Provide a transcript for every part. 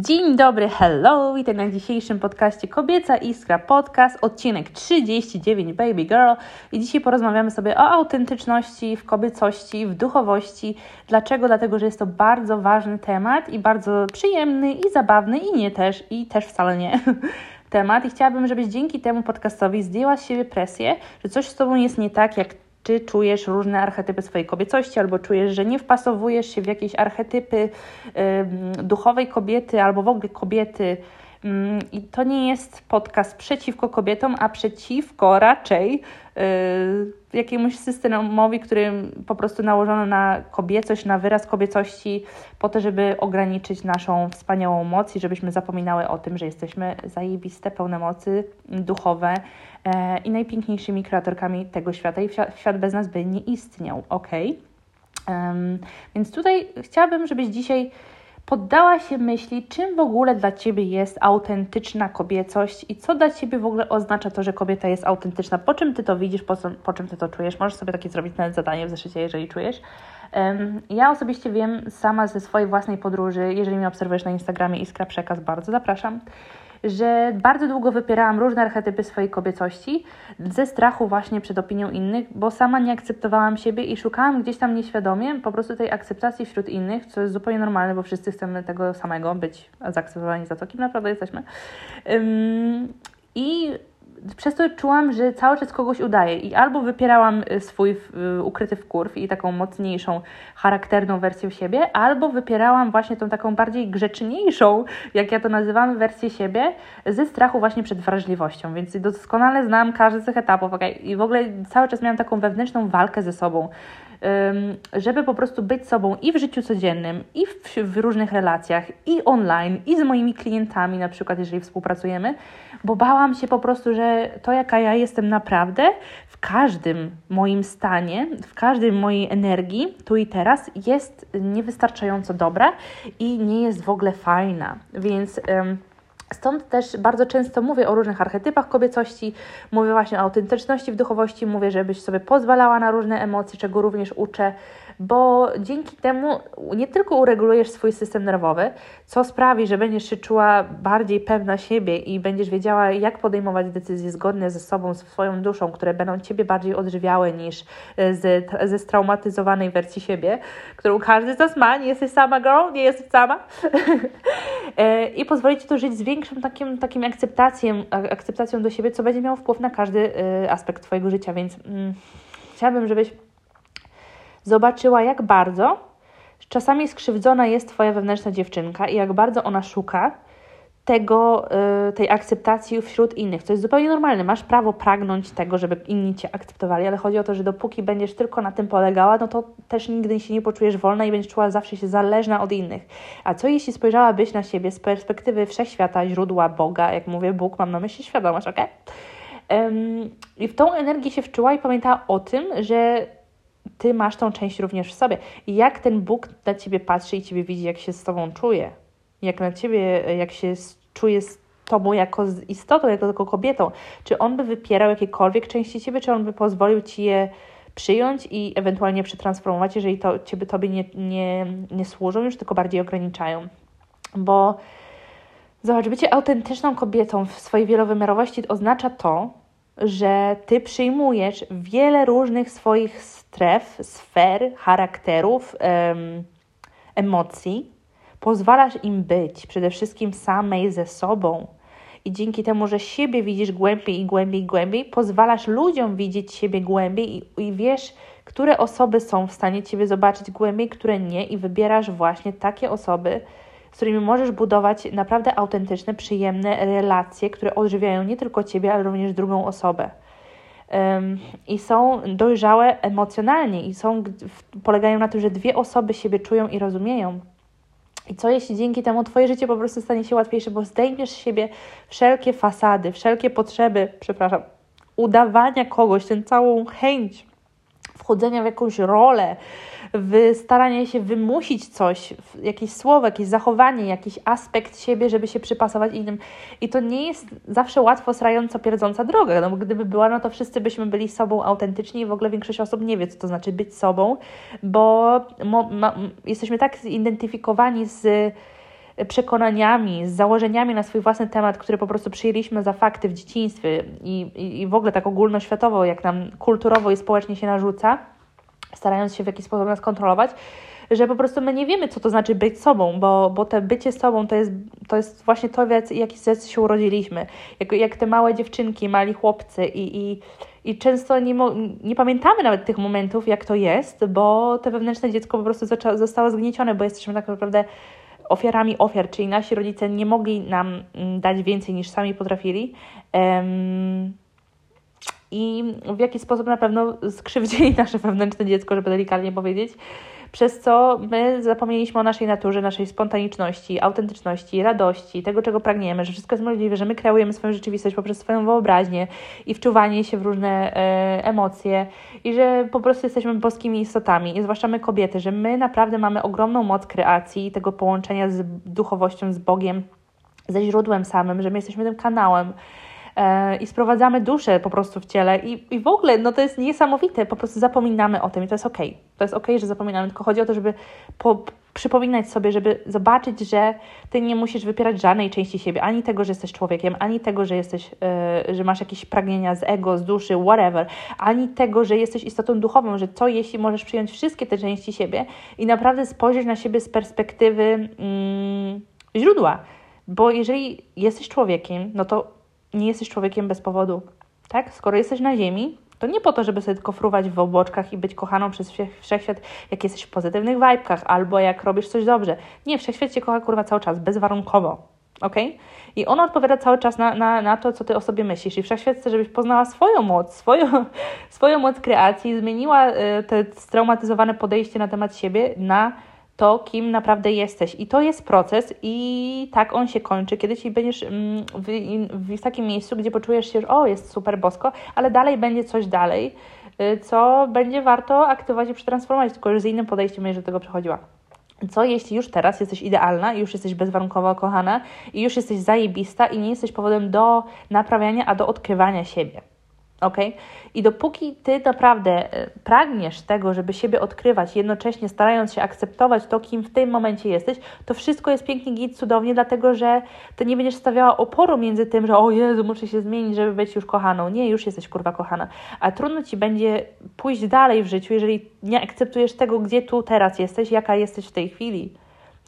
Dzień dobry, hello! Witam na dzisiejszym podcaście Kobieca Iskra Podcast, odcinek 39 Baby Girl. I dzisiaj porozmawiamy sobie o autentyczności, w kobiecości, w duchowości. Dlaczego? Dlatego, że jest to bardzo ważny temat i bardzo przyjemny i zabawny i nie też, i też wcale nie temat. I chciałabym, żebyś dzięki temu podcastowi zdjęła z siebie presję, że coś z Tobą jest nie tak, jak czy czujesz różne archetypy swojej kobiecości, albo czujesz, że nie wpasowujesz się w jakieś archetypy y, duchowej kobiety, albo w ogóle kobiety. I to nie jest podcast przeciwko kobietom, a przeciwko raczej y, jakiemuś systemowi, który po prostu nałożono na kobiecość, na wyraz kobiecości, po to, żeby ograniczyć naszą wspaniałą moc i żebyśmy zapominały o tym, że jesteśmy zajebiste, pełne mocy duchowe e, i najpiękniejszymi kreatorkami tego świata i świat bez nas by nie istniał, ok? Więc tutaj chciałabym, żebyś dzisiaj poddała się myśli, czym w ogóle dla Ciebie jest autentyczna kobiecość i co dla Ciebie w ogóle oznacza to, że kobieta jest autentyczna, po czym Ty to widzisz, po, co, po czym Ty to czujesz. Możesz sobie takie zrobić nawet zadanie w zeszycie, jeżeli czujesz. Um, ja osobiście wiem sama ze swojej własnej podróży, jeżeli mnie obserwujesz na Instagramie Iskra Przekaz, bardzo zapraszam, że bardzo długo wypierałam różne archetypy swojej kobiecości ze strachu właśnie przed opinią innych, bo sama nie akceptowałam siebie i szukałam gdzieś tam nieświadomie po prostu tej akceptacji wśród innych, co jest zupełnie normalne, bo wszyscy chcemy tego samego, być zaakceptowani za to, kim naprawdę jesteśmy. I przez to czułam, że cały czas kogoś udaję i albo wypierałam y, swój y, ukryty wkurw i taką mocniejszą, charakterną wersję siebie, albo wypierałam właśnie tą taką bardziej grzeczniejszą, jak ja to nazywam, wersję siebie ze strachu właśnie przed wrażliwością, więc doskonale znam każdy z tych etapów okay? i w ogóle cały czas miałam taką wewnętrzną walkę ze sobą, żeby po prostu być sobą i w życiu codziennym, i w, w, różnych relacjach, i online, i z moimi klientami, na przykład, jeżeli współpracujemy, bo bałam się po prostu, że to, jaka ja jestem naprawdę, w każdym moim stanie, w każdej mojej energii, tu i teraz, jest niewystarczająco dobra i nie jest w ogóle fajna. Więc. Stąd też bardzo często mówię o różnych archetypach kobiecości, mówię właśnie o autentyczności w duchowości, mówię, żebyś sobie pozwalała na różne emocje, czego również uczę, bo dzięki temu nie tylko uregulujesz swój system nerwowy, co sprawi, że będziesz się czuła bardziej pewna siebie i będziesz wiedziała, jak podejmować decyzje zgodne ze sobą, z swoją duszą, które będą Ciebie bardziej odżywiały niż e, ze, ze straumatyzowanej wersji siebie, którą każdy z nas ma, nie jesteś sama girl, nie jesteś sama. E, I pozwoli Ci to żyć z większą takim, takim akceptacją, akceptacją do siebie, co będzie miało wpływ na każdy e, aspekt Twojego życia, więc mm, chciałabym, żebyś zobaczyła, jak bardzo czasami skrzywdzona jest Twoja wewnętrzna dziewczynka i jak bardzo ona szuka tego, y, tej akceptacji wśród innych. To jest zupełnie normalne. Masz prawo pragnąć tego, żeby inni Cię akceptowali, ale chodzi o to, że dopóki będziesz tylko na tym polegała, no to też nigdy się nie poczujesz wolna i będziesz czuła zawsze się zależna od innych. A co jeśli spojrzałabyś na siebie z perspektywy wszechświata, źródła Boga, jak mówię Bóg, mam na myśli świadomość, ok? Um, I w tą energię się wczuła i pamiętała o tym, że ty masz tą część również w sobie. I jak ten Bóg na ciebie patrzy i ciebie widzi, jak się z tobą czuje, jak na ciebie, jak się czuje z tobą jako istotą, jako, jako kobietą, czy on by wypierał jakiekolwiek części ciebie, czy on by pozwolił ci je przyjąć i ewentualnie przetransformować, jeżeli to ciebie tobie nie, nie, nie służą, już tylko bardziej ograniczają. Bo zobacz, bycie autentyczną kobietą w swojej wielowymiarowości oznacza to, że ty przyjmujesz wiele różnych swoich stref, sfer, charakterów, em, emocji, pozwalasz im być przede wszystkim samej ze sobą. I dzięki temu, że siebie widzisz głębiej i głębiej i głębiej, pozwalasz ludziom widzieć siebie głębiej i, i wiesz, które osoby są w stanie Ciebie zobaczyć głębiej, które nie, i wybierasz właśnie takie osoby, z którymi możesz budować naprawdę autentyczne, przyjemne relacje, które odżywiają nie tylko Ciebie, ale również drugą osobę. Um, I są dojrzałe emocjonalnie, i są, polegają na tym, że dwie osoby siebie czują i rozumieją. I co jeśli dzięki temu Twoje życie po prostu stanie się łatwiejsze, bo zdejmiesz z siebie wszelkie fasady, wszelkie potrzeby, przepraszam, udawania kogoś, tę całą chęć wchodzenia w jakąś rolę, w staranie się wymusić coś, jakieś słowo, jakieś zachowanie, jakiś aspekt siebie, żeby się przypasować innym. I to nie jest zawsze łatwo srająco pierdząca droga, no bo gdyby była, no to wszyscy byśmy byli sobą autentyczni i w ogóle większość osób nie wie, co to znaczy być sobą, bo jesteśmy tak zidentyfikowani z przekonaniami, z założeniami na swój własny temat, które po prostu przyjęliśmy za fakty w dzieciństwie i, i, i w ogóle tak ogólnoświatowo, jak nam kulturowo i społecznie się narzuca, starając się w jakiś sposób nas kontrolować, że po prostu my nie wiemy, co to znaczy być sobą, bo, bo te bycie sobą to jest, to jest właśnie to, w jaki się urodziliśmy. Jak, jak te małe dziewczynki, mali chłopcy i, i, i często nie, nie pamiętamy nawet tych momentów, jak to jest, bo to wewnętrzne dziecko po prostu zostało zgniecione, bo jesteśmy tak naprawdę ofiarami ofiar, czyli nasi rodzice nie mogli nam mm, dać więcej niż sami potrafili. I w jaki sposób na pewno skrzywdzili nasze wewnętrzne dziecko, żeby delikatnie powiedzieć przez co my zapomnieliśmy o naszej naturze, naszej spontaniczności, autentyczności, radości, tego, czego pragniemy, że wszystko jest możliwe, że my kreujemy swoją rzeczywistość poprzez swoją wyobraźnię i wczuwanie się w różne e, emocje i że po prostu jesteśmy boskimi istotami, i zwłaszcza my kobiety, że my naprawdę mamy ogromną moc kreacji i tego połączenia z duchowością, z Bogiem, ze źródłem samym, że my jesteśmy tym kanałem, i sprowadzamy duszę po prostu w ciele i, i w ogóle, no to jest niesamowite, po prostu zapominamy o tym i to jest okej. Okay. To jest okej, okay, że zapominamy, tylko chodzi o to, żeby po, przypominać sobie, żeby zobaczyć, że ty nie musisz wypierać żadnej części siebie, ani tego, że jesteś człowiekiem, ani tego, że jesteś, yy, że masz jakieś pragnienia z ego, z duszy, whatever, ani tego, że jesteś istotą duchową, że co jeśli możesz przyjąć wszystkie te części siebie i naprawdę spojrzeć na siebie z perspektywy yy, źródła. Bo jeżeli jesteś człowiekiem, no to nie jesteś człowiekiem bez powodu. Tak? Skoro jesteś na ziemi, to nie po to, żeby sobie tylko fruwać w obłoczkach i być kochaną przez wszechświat, jak jesteś w pozytywnych wajbkach, albo jak robisz coś dobrze. Nie, wszechświat cię kocha kurwa cały czas, bezwarunkowo. ok? I on odpowiada cały czas na, na, na to, co ty o sobie myślisz. I wszechświat chce, żebyś poznała swoją moc, swoją, swoją moc kreacji, zmieniła y, te straumatyzowane podejście na temat siebie na to, kim naprawdę jesteś. I to jest proces, i tak on się kończy, kiedy ci będziesz mm, w, w takim miejscu, gdzie poczujesz się, że o, jest super bosko, ale dalej będzie coś dalej, y, co będzie warto aktywować i przetransformować, tylko już z innym podejściem będziesz do tego przechodziła. Co jeśli już teraz jesteś idealna, już jesteś bezwarunkowo kochana i już jesteś zajebista i nie jesteś powodem do naprawiania, a do odkrywania siebie? Ok? I dopóki ty naprawdę e, pragniesz tego, żeby siebie odkrywać, jednocześnie starając się akceptować to, kim w tym momencie jesteś, to wszystko jest pięknie, git, cudownie, dlatego że ty nie będziesz stawiała oporu między tym, że o Jezu, muszę się zmienić, żeby być już kochaną. Nie, już jesteś kurwa kochana. A trudno ci będzie pójść dalej w życiu, jeżeli nie akceptujesz tego, gdzie tu teraz jesteś, jaka jesteś w tej chwili.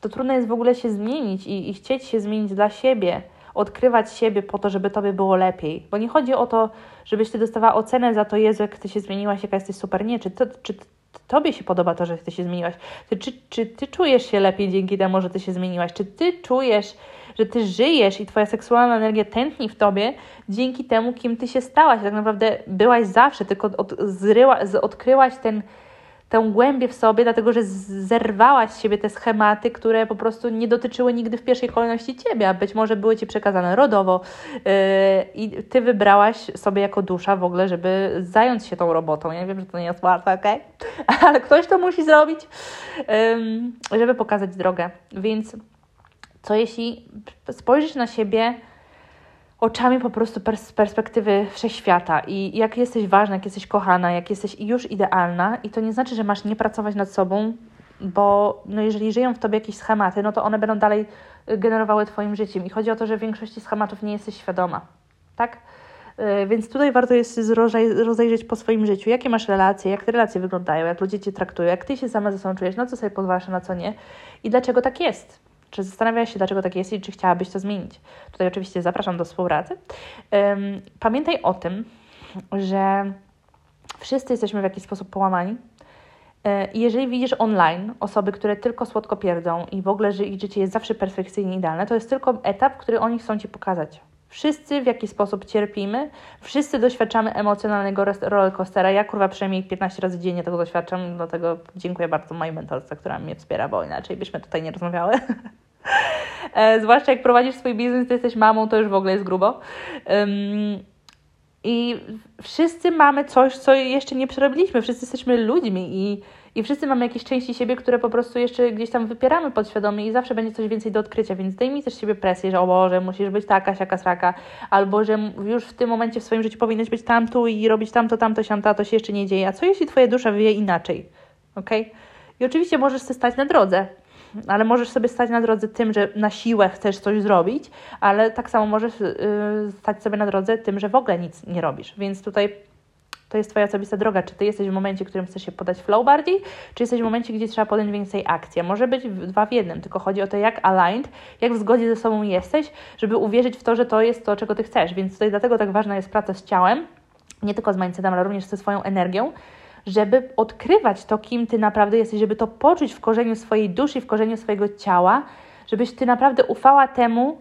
To trudno jest w ogóle się zmienić i, i chcieć się zmienić dla siebie odkrywać siebie po to, żeby tobie było lepiej. Bo nie chodzi o to, żebyś ty dostawała ocenę za to, Jezu, jak ty się zmieniłaś, jaka jesteś super. Nie, czy, to, czy tobie się podoba to, że ty się zmieniłaś? Czy, czy, czy ty czujesz się lepiej dzięki temu, że ty się zmieniłaś? Czy ty czujesz, że ty żyjesz i twoja seksualna energia tętni w tobie dzięki temu, kim ty się stałaś? Tak naprawdę byłaś zawsze, tylko od, zryła, odkryłaś ten tę głębię w sobie, dlatego że zerwałaś z siebie te schematy, które po prostu nie dotyczyły nigdy w pierwszej kolejności ciebie, a być może były ci przekazane rodowo yy, i ty wybrałaś sobie jako dusza w ogóle, żeby zająć się tą robotą. Ja wiem, że to nie jest łatwe, ok? Ale ktoś to musi zrobić, żeby pokazać drogę. Więc co jeśli spojrzysz na siebie oczami po prostu z perspektywy wszechświata i jak jesteś ważna, jak jesteś kochana, jak jesteś już idealna i to nie znaczy, że masz nie pracować nad sobą, bo no jeżeli żyją w Tobie jakieś schematy, no to one będą dalej y, generowały Twoim życiem i chodzi o to, że w większości schematów nie jesteś świadoma, tak? Y, więc tutaj warto jest rozejrzeć po swoim życiu, jakie masz relacje, jak te relacje wyglądają, jak ludzie Cię traktują, jak Ty się sama ze sobą czujesz, na co sobie pozwalasz, na co nie i dlaczego tak jest. Czy zastanawiasz się, dlaczego tak jest i czy chciałabyś to zmienić? Tutaj oczywiście zapraszam do współpracy. Pamiętaj o tym, że wszyscy jesteśmy w jakiś sposób połamani. I jeżeli widzisz online osoby, które tylko słodko pierdzą i w ogóle, ich życie jest zawsze perfekcyjnie idealne, to jest tylko etap, który oni chcą Ci pokazać. Wszyscy w jakiś sposób cierpimy, wszyscy doświadczamy emocjonalnego rollercoastera. Ja kurwa przynajmniej 15 razy dziennie tego doświadczam, dlatego dziękuję bardzo mojej mentorce, która mnie wspiera, bo inaczej byśmy tutaj nie rozmawiały. E, zwłaszcza jak prowadzisz swój biznes, to jesteś mamą, to już w ogóle jest grubo. I wszyscy mamy coś, co jeszcze nie przerobiliśmy. Wszyscy jesteśmy ludźmi i i wszyscy mamy jakieś części siebie, które po prostu jeszcze gdzieś tam wypieramy podświadomie i zawsze będzie coś więcej do odkrycia, więc daj mi też siebie presję, że o Boże, musisz być taka, siaka, sraka, albo że już w tym momencie w swoim życiu powinnaś być tamtu i robić tamto, tamto, siamta, to się jeszcze nie dzieje. A co jeśli Twoja dusza wie inaczej? ok? I oczywiście możesz się stać na drodze, ale możesz sobie stać na drodze tym, że na siłę chcesz coś zrobić, ale tak samo możesz yy, stać sobie na drodze tym, że w ogóle nic nie robisz. Więc tutaj to jest Twoja osobista droga. Czy Ty jesteś w momencie, w którym chcesz się podać flow bardziej, czy jesteś w momencie, gdzie trzeba podjąć więcej akcji. Może być dwa w jednym, tylko chodzi o to, jak aligned, jak w zgodzie ze sobą jesteś, żeby uwierzyć w to, że to jest to, czego Ty chcesz. Więc tutaj dlatego tak ważna jest praca z ciałem, nie tylko z mindsetem, ale również ze swoją energią, żeby odkrywać to, kim Ty naprawdę jesteś, żeby to poczuć w korzeniu swojej duszy, w korzeniu swojego ciała, żebyś Ty naprawdę ufała temu,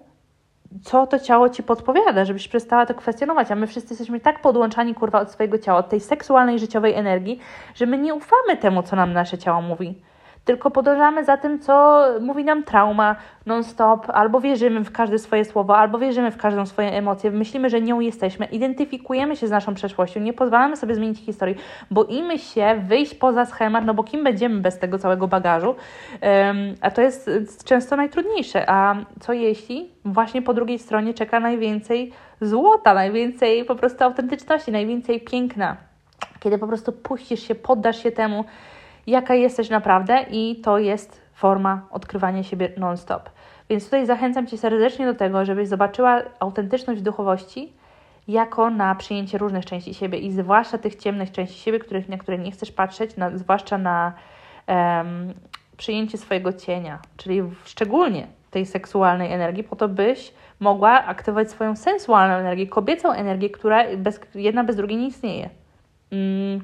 co to ciało ci podpowiada, żebyś przestała to kwestionować. A my wszyscy jesteśmy tak podłączani, kurwa, od swojego ciała, od tej seksualnej, życiowej energii, że my nie ufamy temu, co nam nasze ciało mówi tylko podążamy za tym, co mówi nam trauma non-stop, albo wierzymy w każde swoje słowo, albo wierzymy w każdą swoją emocję, myślimy, że nią jesteśmy, identyfikujemy się z naszą przeszłością, nie pozwalamy sobie zmienić historii, boimy się wyjść poza schemat, no bo kim będziemy bez tego całego bagażu, um, a to jest często najtrudniejsze. A co jeśli właśnie po drugiej stronie czeka najwięcej złota, najwięcej po prostu autentyczności, najwięcej piękna, kiedy po prostu puścisz się, poddasz się temu, jaka jesteś naprawdę i to jest forma odkrywania siebie non-stop. Więc tutaj zachęcam Cię serdecznie do tego, żebyś zobaczyła autentyczność duchowości jako na przyjęcie różnych części siebie i zwłaszcza tych ciemnych części siebie, których, na które nie chcesz patrzeć, na, zwłaszcza na um, przyjęcie swojego cienia, czyli szczególnie tej seksualnej energii, po to byś mogła aktywować swoją sensualną energię, kobiecą energię, która bez, jedna bez drugiej nie istnieje. Mm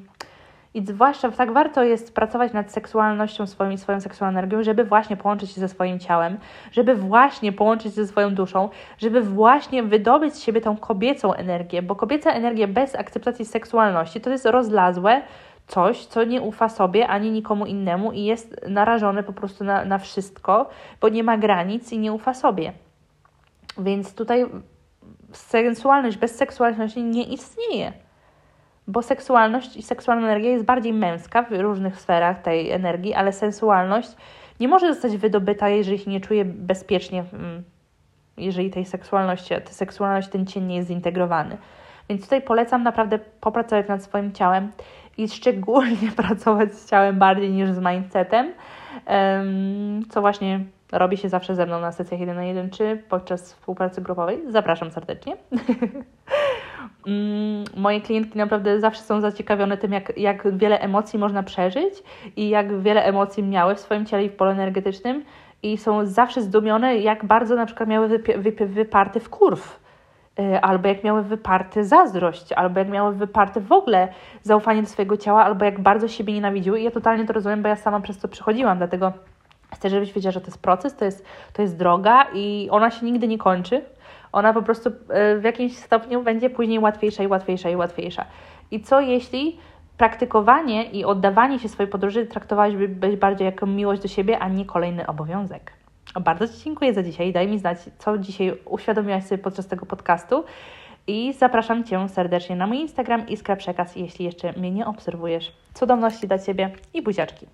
i zwłaszcza tak warto jest pracować nad seksualnością swoją i swoją seksualną energią, żeby właśnie połączyć się ze swoim ciałem, żeby właśnie połączyć się ze swoją duszą, żeby właśnie wydobyć z siebie tą kobiecą energię, bo kobieca energia bez akceptacji seksualności to jest rozlazłe coś, co nie ufa sobie ani nikomu innemu i jest narażone po prostu na, na wszystko, bo nie ma granic i nie ufa sobie. Więc tutaj sensualność bez seksualności nie istnieje bo seksualność i seksualna energia jest bardziej męska w różnych sferach tej energii, ale sensualność nie może zostać wydobyta, jeżeli się nie czuje bezpiecznie, mm, jeżeli tej seksualności, ta seksualność, ten cień nie jest zintegrowany. Więc tutaj polecam naprawdę popracować nad swoim ciałem i szczególnie pracować z ciałem bardziej niż z mindsetem, co właśnie robi się zawsze ze mną na sesjach 1 na 1 czy podczas współpracy grupowej. Zapraszam serdecznie. Mm, moje klientki naprawdę zawsze są zaciekawione tym, jak, jak wiele emocji można przeżyć i jak wiele emocji miały w swoim ciele i w polu energetycznym i są zawsze zdumione, jak bardzo na przykład miały wypi- wypi- wyparty w kurw y, albo jak miały wyparty zazdrość, albo jak miały wyparte w ogóle zaufanie do swojego ciała, albo jak bardzo siebie nienawidziły. I ja totalnie to rozumiem, bo ja sama przez to przechodziłam, dlatego chcę, żebyś wiedziała, że to jest proces, to jest, to jest droga i ona się nigdy nie kończy ona po prostu e, w jakimś stopniu będzie później łatwiejsza i łatwiejsza i łatwiejsza. I co jeśli praktykowanie i oddawanie się swojej podróży traktowałaś być bardziej jako miłość do siebie, a nie kolejny obowiązek? Bardzo Ci dziękuję za dzisiaj. Daj mi znać, co dzisiaj uświadomiłaś sobie podczas tego podcastu. I zapraszam Cię serdecznie na mój Instagram Iskra Przekaz, jeśli jeszcze mnie nie obserwujesz. Cudowności dla Ciebie i buziaczki.